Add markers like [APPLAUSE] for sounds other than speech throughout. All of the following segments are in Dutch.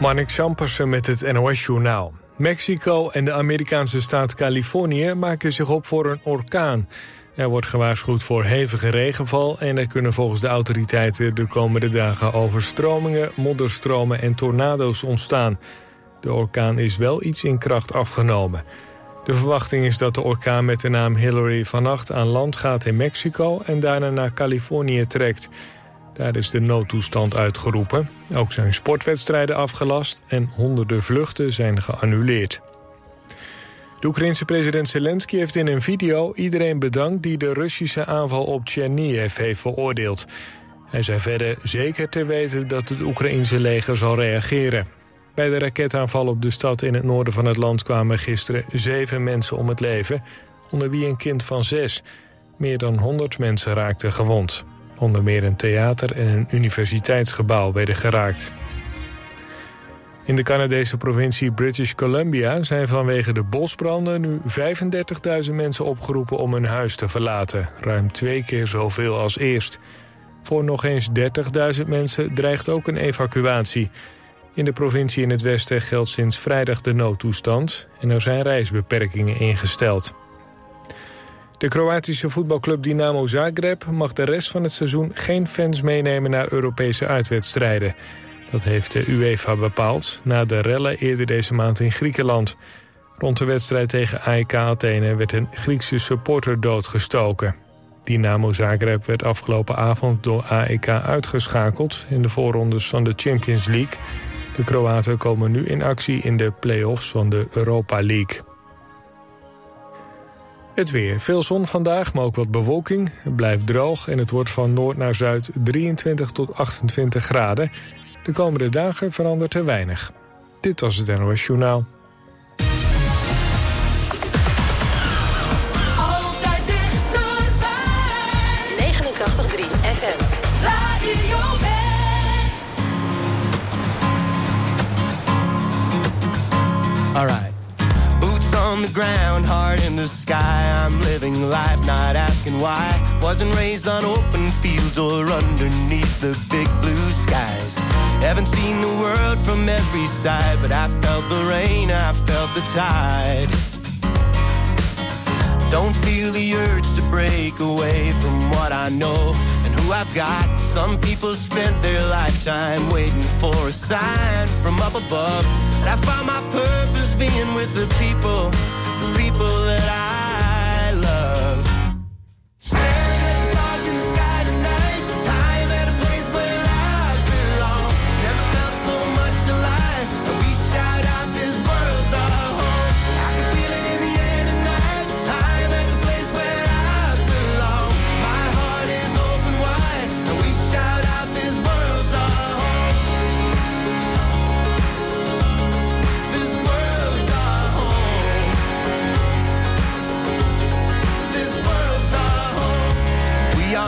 Marnik Sampersen met het NOS-journaal. Mexico en de Amerikaanse staat Californië maken zich op voor een orkaan. Er wordt gewaarschuwd voor hevige regenval... en er kunnen volgens de autoriteiten de komende dagen overstromingen... modderstromen en tornado's ontstaan. De orkaan is wel iets in kracht afgenomen. De verwachting is dat de orkaan met de naam Hillary vannacht aan land gaat in Mexico... en daarna naar Californië trekt... Daar is de noodtoestand uitgeroepen. Ook zijn sportwedstrijden afgelast en honderden vluchten zijn geannuleerd. De Oekraïense president Zelensky heeft in een video iedereen bedankt... die de Russische aanval op Chernihiv heeft veroordeeld. Hij zei verder zeker te weten dat het Oekraïense leger zal reageren. Bij de raketaanval op de stad in het noorden van het land kwamen gisteren zeven mensen om het leven, onder wie een kind van zes. Meer dan 100 mensen raakten gewond. Onder meer een theater en een universiteitsgebouw werden geraakt. In de Canadese provincie British Columbia zijn vanwege de bosbranden nu 35.000 mensen opgeroepen om hun huis te verlaten. Ruim twee keer zoveel als eerst. Voor nog eens 30.000 mensen dreigt ook een evacuatie. In de provincie in het westen geldt sinds vrijdag de noodtoestand... en er zijn reisbeperkingen ingesteld. De Kroatische voetbalclub Dynamo Zagreb mag de rest van het seizoen geen fans meenemen naar Europese uitwedstrijden. Dat heeft de UEFA bepaald na de rellen eerder deze maand in Griekenland. Rond de wedstrijd tegen AEK Athene werd een Griekse supporter doodgestoken. Dynamo Zagreb werd afgelopen avond door AEK uitgeschakeld in de voorrondes van de Champions League. De Kroaten komen nu in actie in de play-offs van de Europa League. Het weer. Veel zon vandaag, maar ook wat bewolking. Het blijft droog en het wordt van noord naar zuid 23 tot 28 graden. De komende dagen verandert er weinig. Dit was het NOS Journaal. Altijd dichterbij. 89.3 FM. Radio. All right. The ground, heart in the sky. I'm living life, not asking why. Wasn't raised on open fields or underneath the big blue skies. Haven't seen the world from every side, but I felt the rain, I felt the tide. Don't feel the urge to break away from what I know I've got. Some people spent their lifetime waiting for a sign from up above. And I found my purpose being with the people, the people that I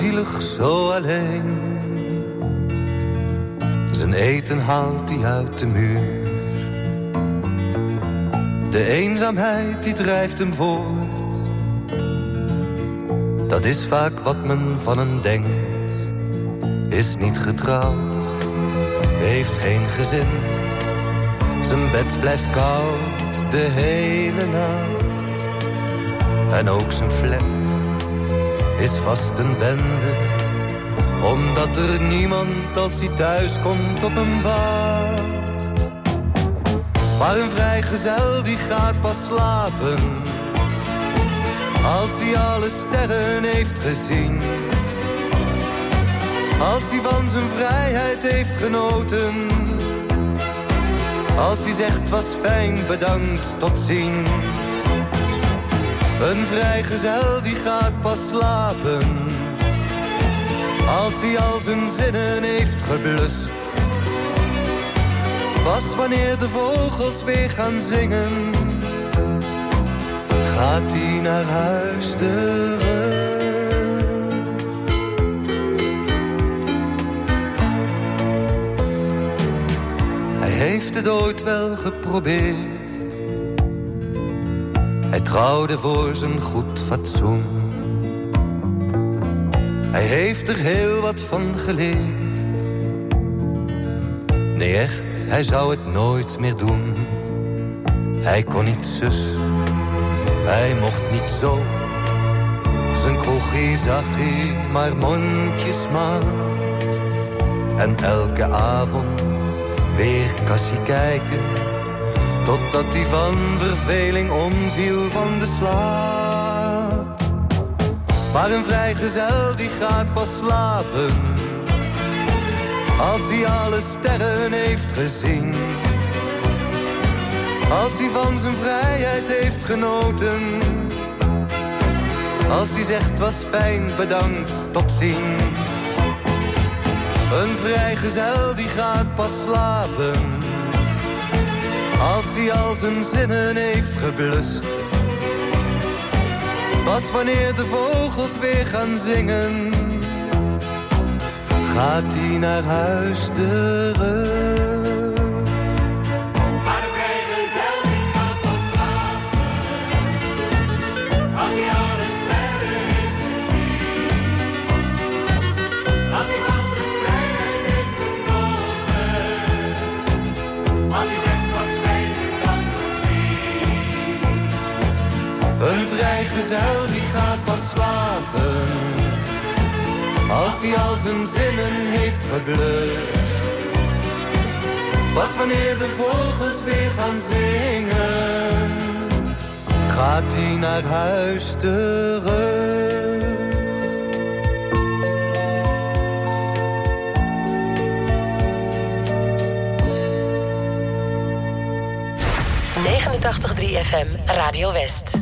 zielig, zo alleen. Zijn eten haalt hij uit de muur. De eenzaamheid die drijft hem voort. Dat is vaak wat men van hem denkt. Is niet getrouwd, heeft geen gezin. Zijn bed blijft koud de hele nacht. En ook zijn flat is vast een bende. Omdat er niemand als hij thuis komt op hem wacht. Maar een vrijgezel die gaat pas slapen. Als hij alle sterren heeft gezien. Als hij van zijn vrijheid heeft genoten. Als hij zegt was fijn, bedankt, tot ziens. Een vrijgezel die gaat pas slapen. Als hij al zijn zinnen heeft geblust. Pas wanneer de vogels weer gaan zingen Gaat hij naar huis terug. Hij heeft het ooit wel geprobeerd hij trouwde voor zijn goed fatsoen. Hij heeft er heel wat van geleerd. Nee, echt, hij zou het nooit meer doen. Hij kon niet zus, hij mocht niet zo. Zijn kroegie zag hij maar mondjesmaat. En elke avond weer kassie kijken Totdat hij van verveling omviel van de slaap. Maar een vrijgezel die gaat pas slapen. Als hij alle sterren heeft gezien. Als hij van zijn vrijheid heeft genoten. Als hij zegt was fijn, bedankt, tot ziens. Een vrijgezel die gaat pas slapen als hij al zijn zinnen heeft geblust. Pas wanneer de vogels weer gaan zingen, gaat hij naar huis terug. Vrijgezel die gaat pas slapen. Als hij al zijn zinnen heeft geblust. Pas wanneer de vogels weer gaan zingen. Gaat hij naar huis terug. 89.3 FM Radio West.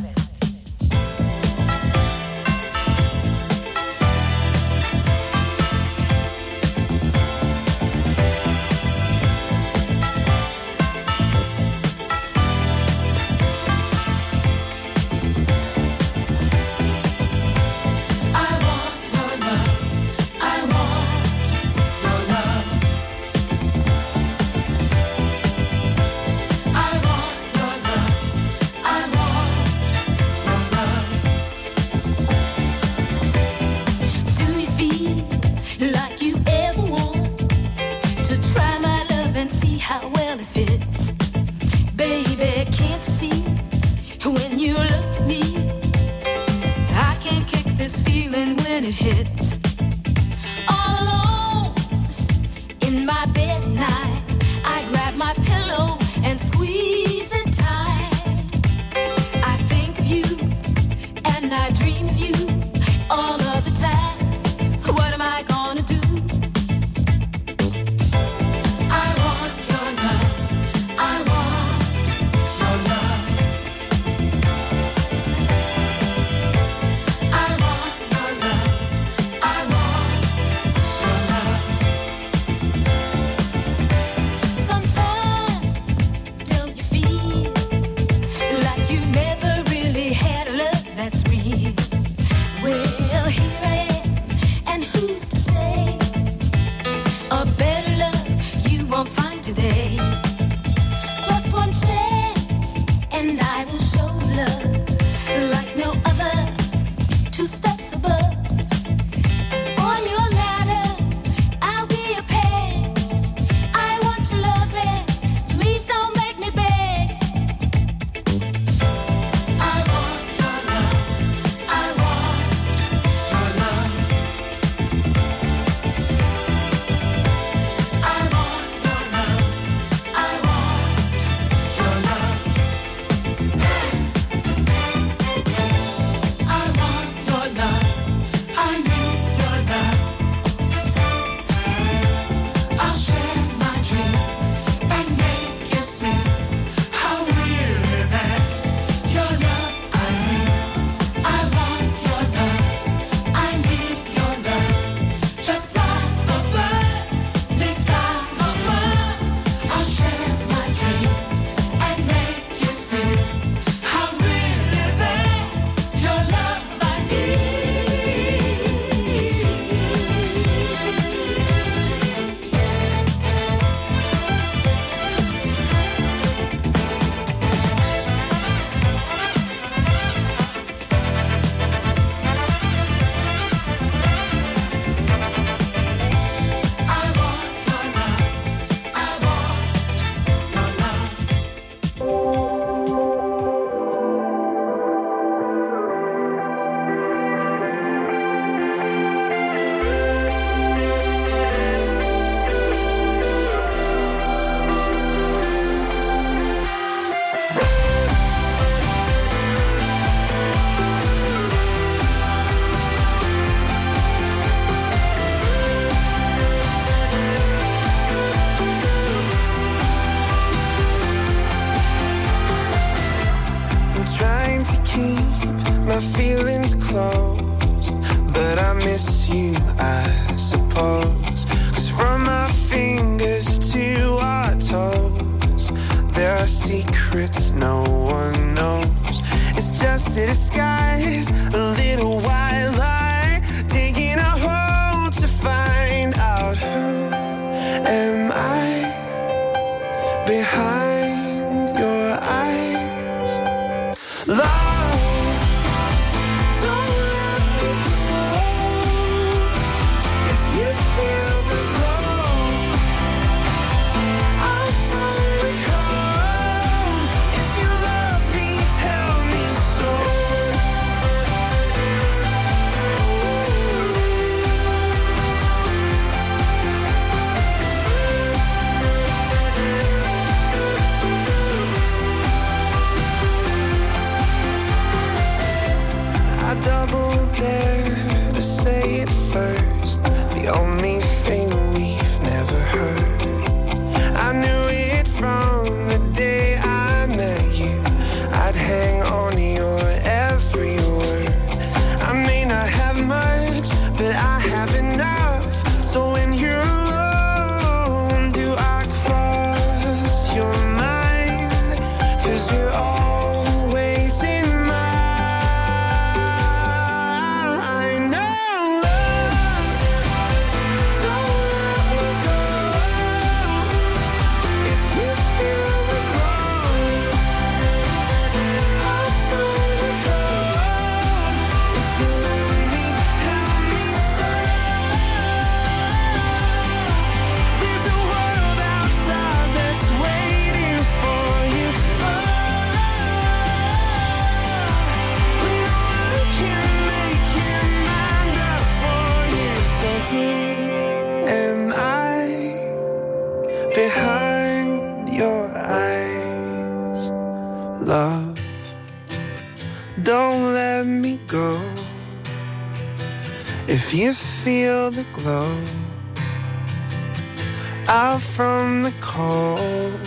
from the cold.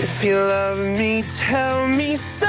If you love me, tell me so.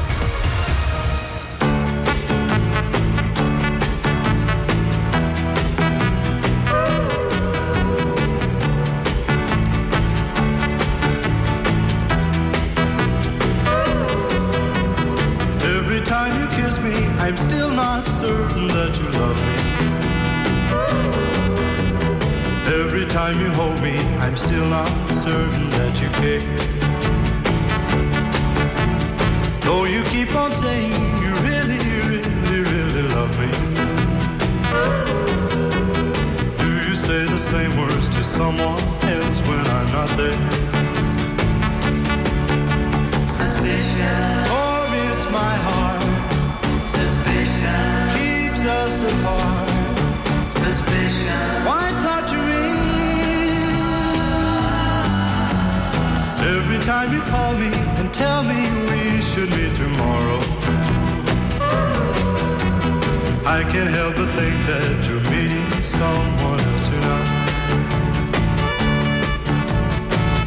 Suspicion. Why? Every time you call me and tell me we should meet tomorrow. I can't help but think that you're meeting someone else tonight.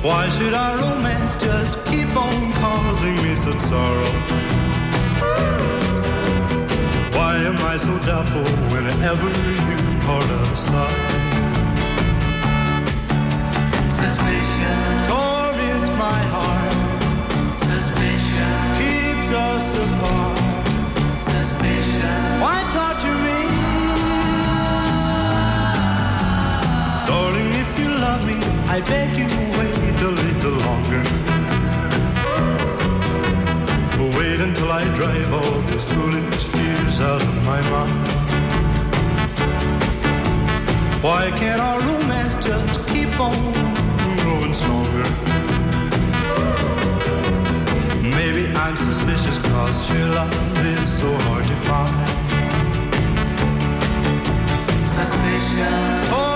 Why should our romance just keep on causing me such sorrow? Why am I so doubtful whenever you of sight, Suspicion torments my heart. Suspicion keeps us apart. Suspicion. Why torture me? Darling, if you love me, I beg you wait a little longer. Wait until I drive all this foolish my mind. Why can't our romance just keep on growing stronger? Maybe I'm suspicious cause your love is so hard to find. Suspicion, For oh,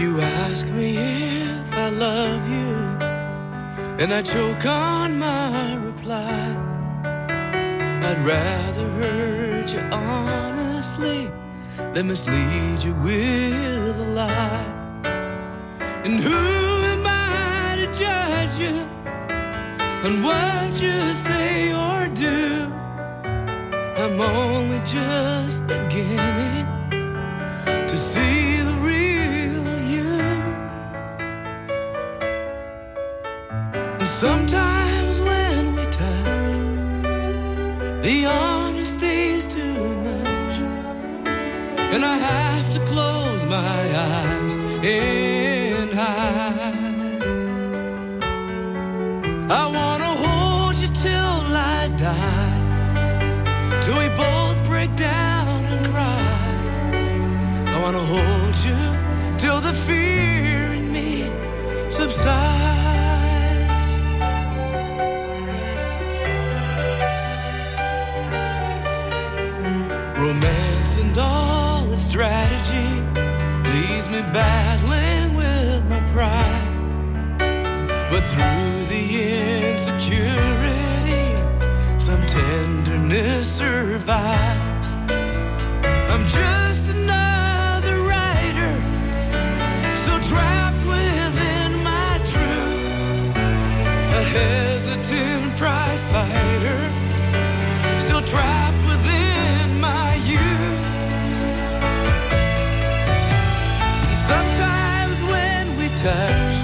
You ask me if I love you, and I choke on my reply. I'd rather hurt you honestly than mislead you with a lie. And who am I to judge you on what you say or do? I'm only just beginning my eyes survives. I'm just another writer, still trapped within my truth. A hesitant prize fighter, still trapped within my youth. And sometimes when we touch,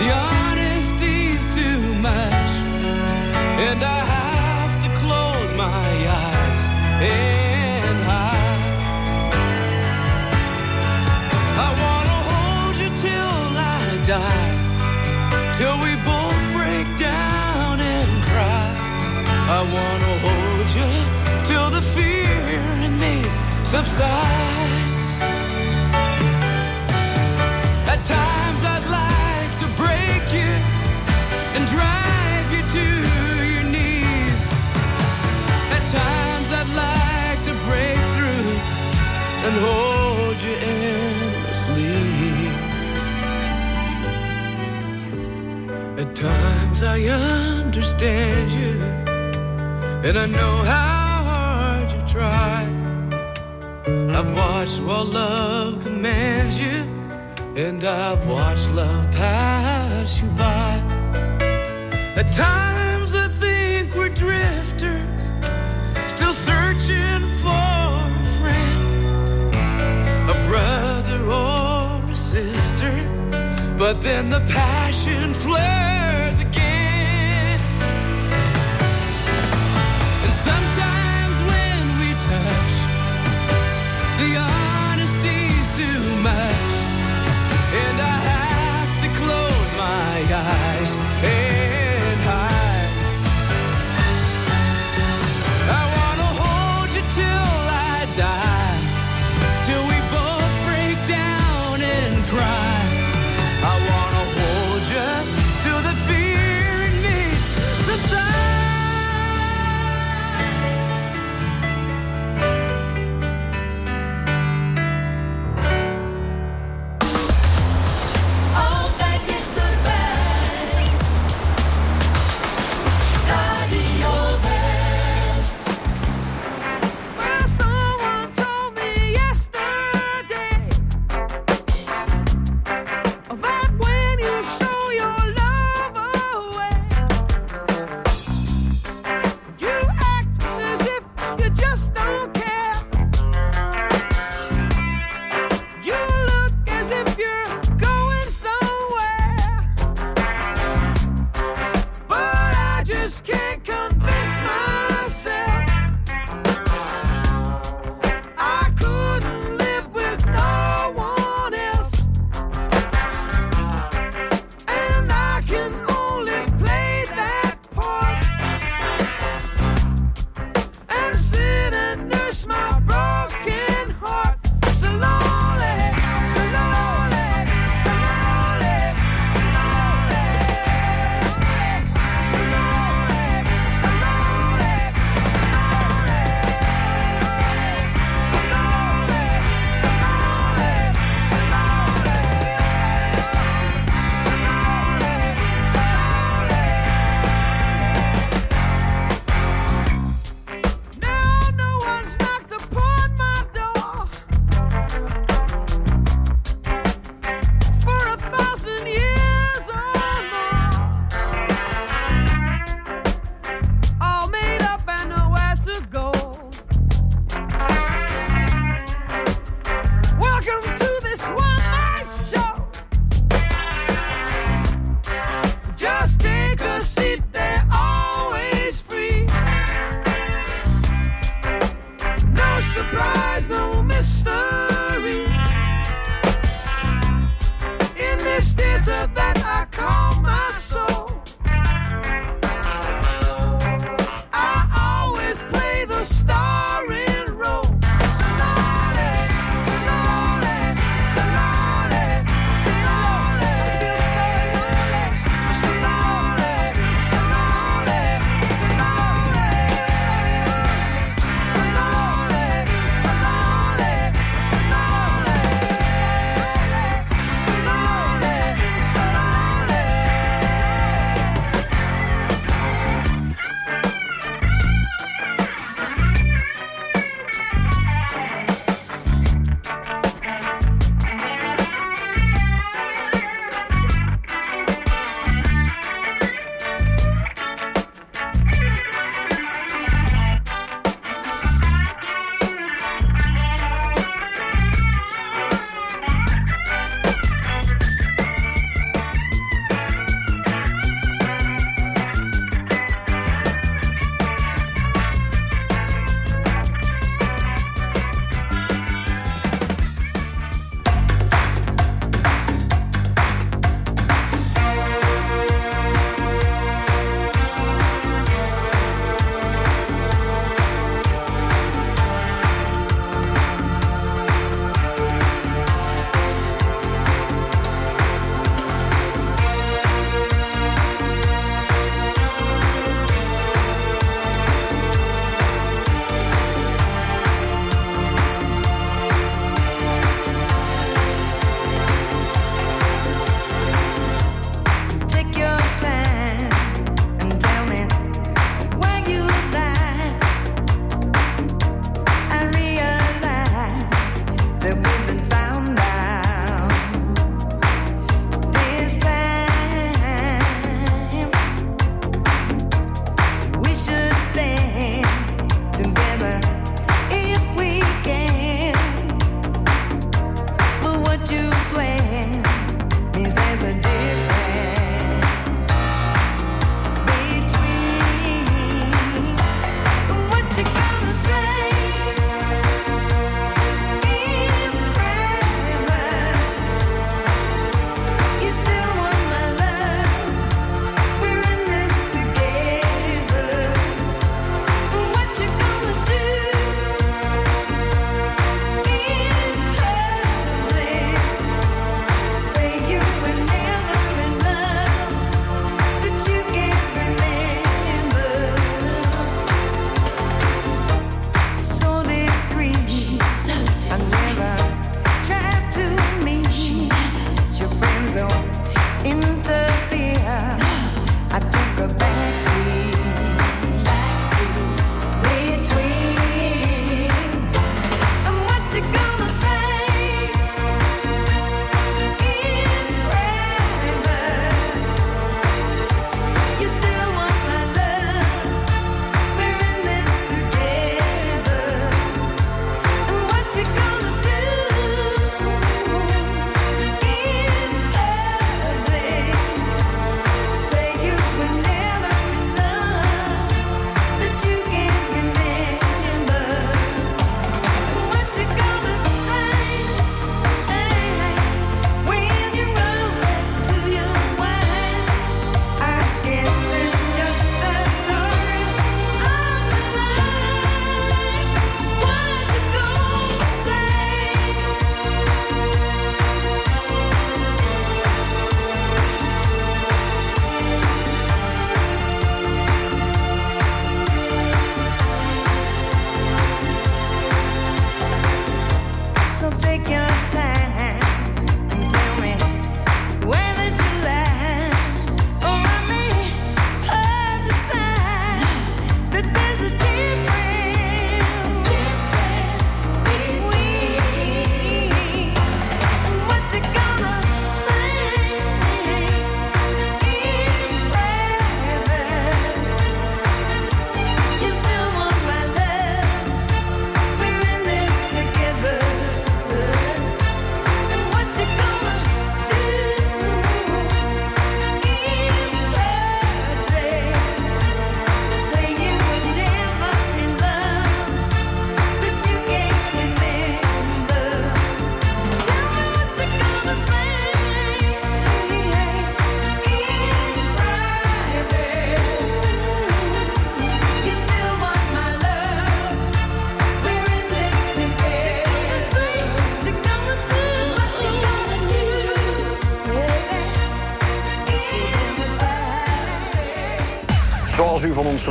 the honesty's too much, and I till we both break down and cry. I wanna hold you till the fear in me subsides. At times I'd like to break you and drive you to your knees. At times I'd like to break through and hold I understand you, and I know how hard you try. I've watched while love commands you, and I've watched love pass you by. At times I think we're drifters, still searching for a friend, a brother or a sister. But then the passion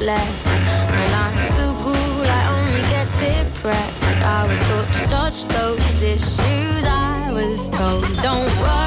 less. When I Google, I only get depressed. I was taught to dodge those issues. I was told, don't worry.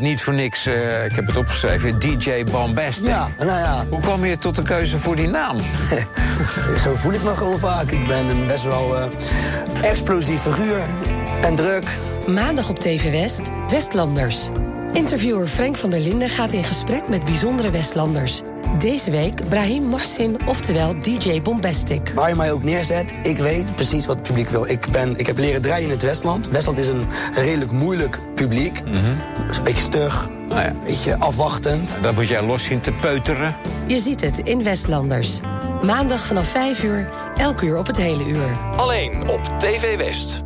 niet voor niks, eh, ik heb het opgeschreven, DJ Bombastic. Ja, nou ja. Hoe kwam je tot de keuze voor die naam? [LAUGHS] Zo voel ik me gewoon vaak. Ik ben een best wel uh, explosief figuur en druk. Maandag op TV West, Westlanders. Interviewer Frank van der Linden gaat in gesprek met bijzondere Westlanders deze week Brahim Mohsin, oftewel DJ Bombastic. Waar je mij ook neerzet, ik weet precies wat het publiek wil. Ik, ben, ik heb leren draaien in het Westland. Westland is een redelijk moeilijk publiek. Mhm. Een beetje stug, ah, ja. een beetje afwachtend. Dan moet jij los zien te peuteren. Je ziet het in Westlanders. Maandag vanaf 5 uur, elk uur op het hele uur. Alleen op TV West.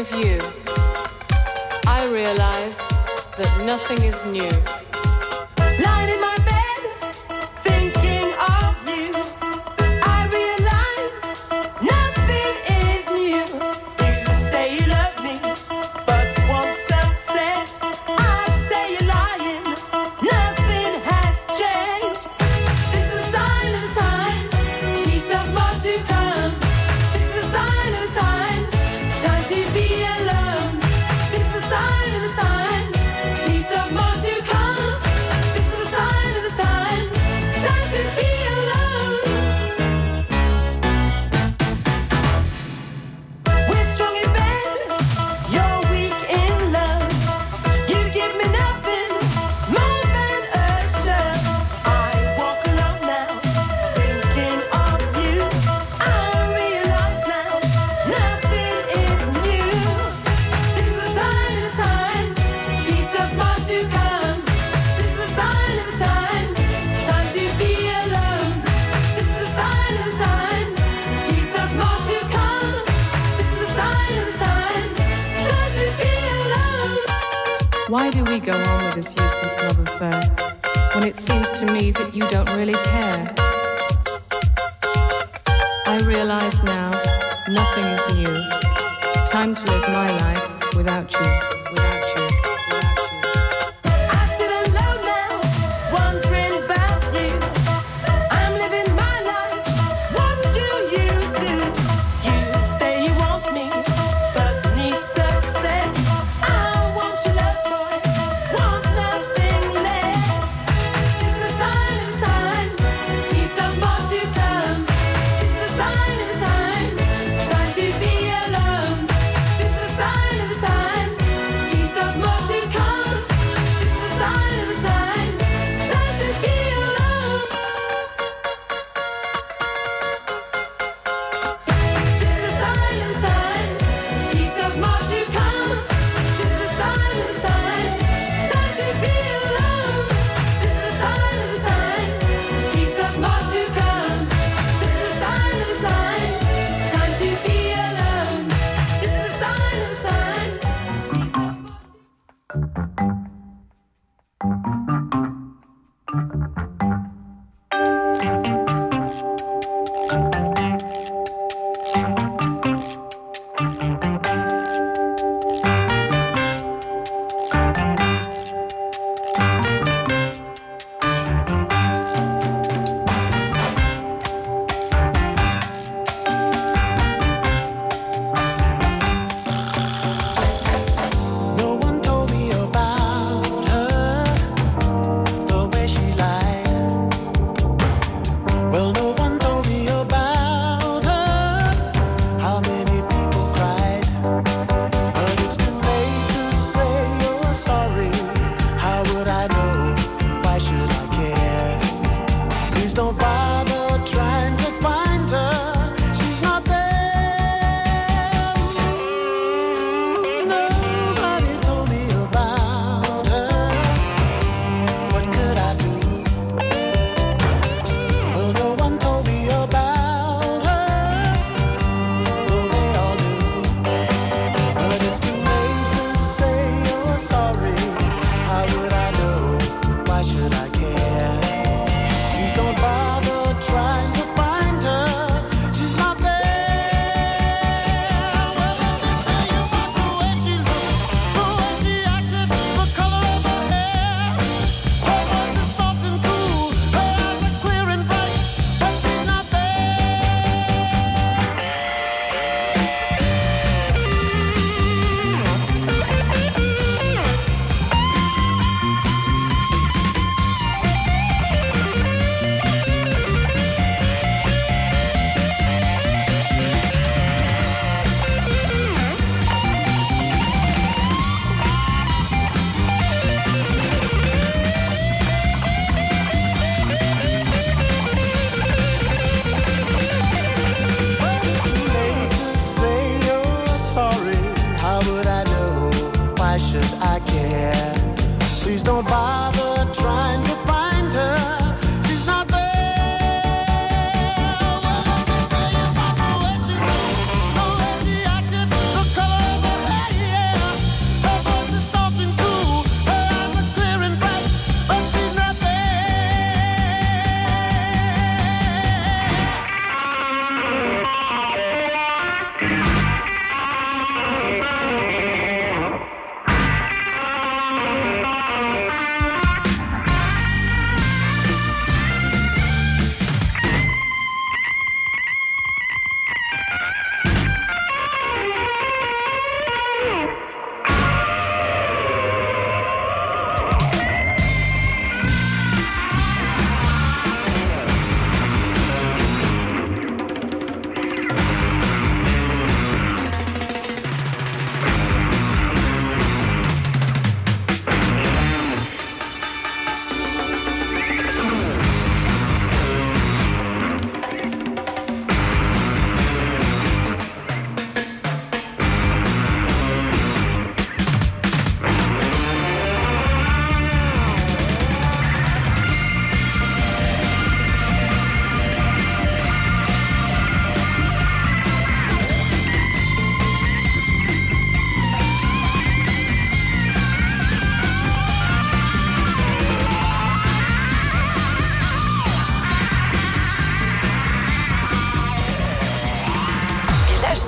of you, I realize that nothing is new.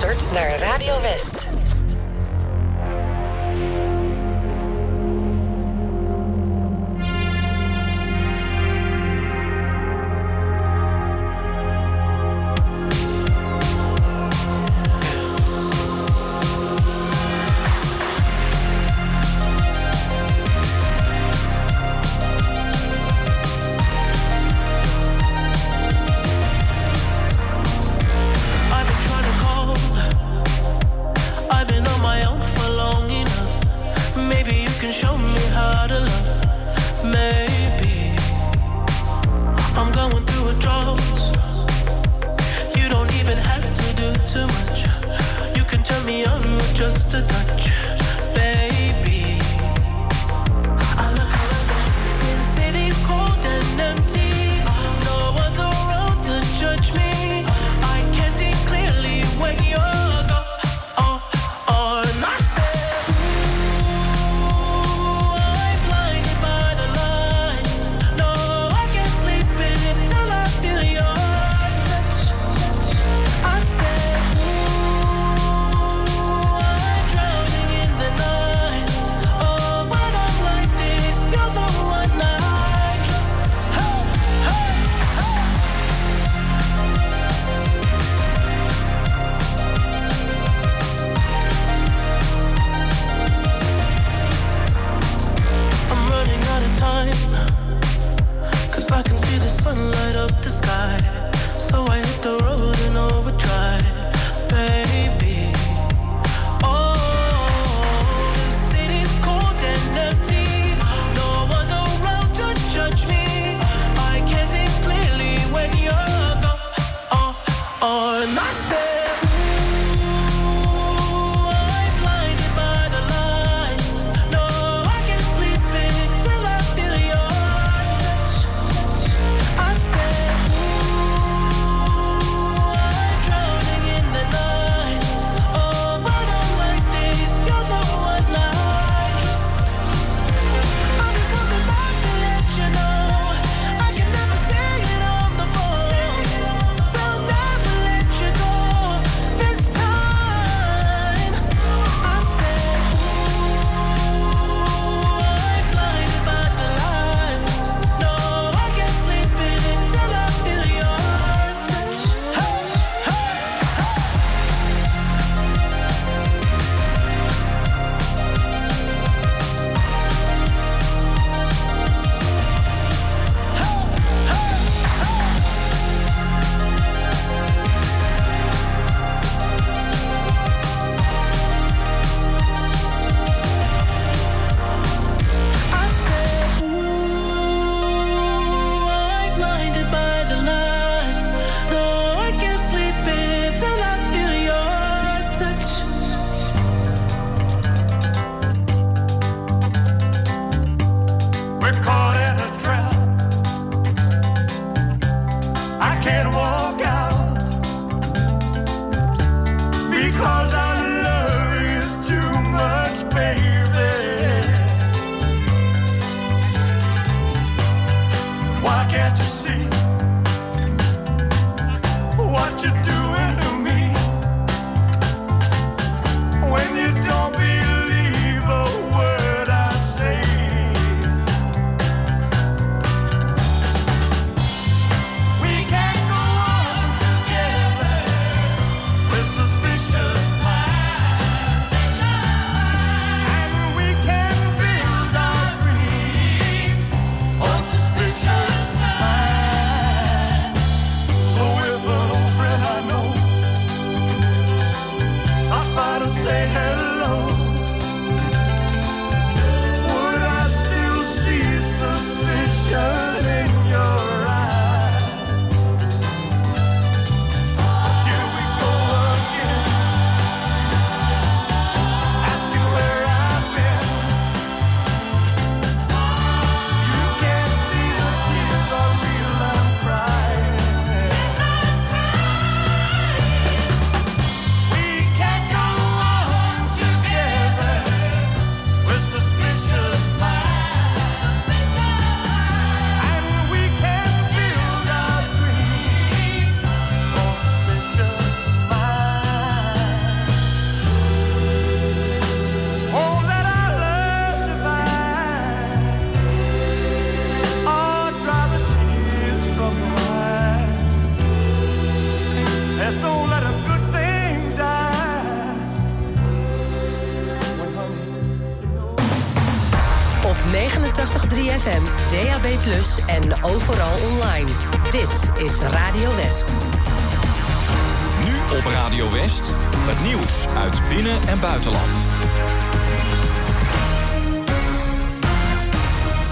luistert naar Radio West.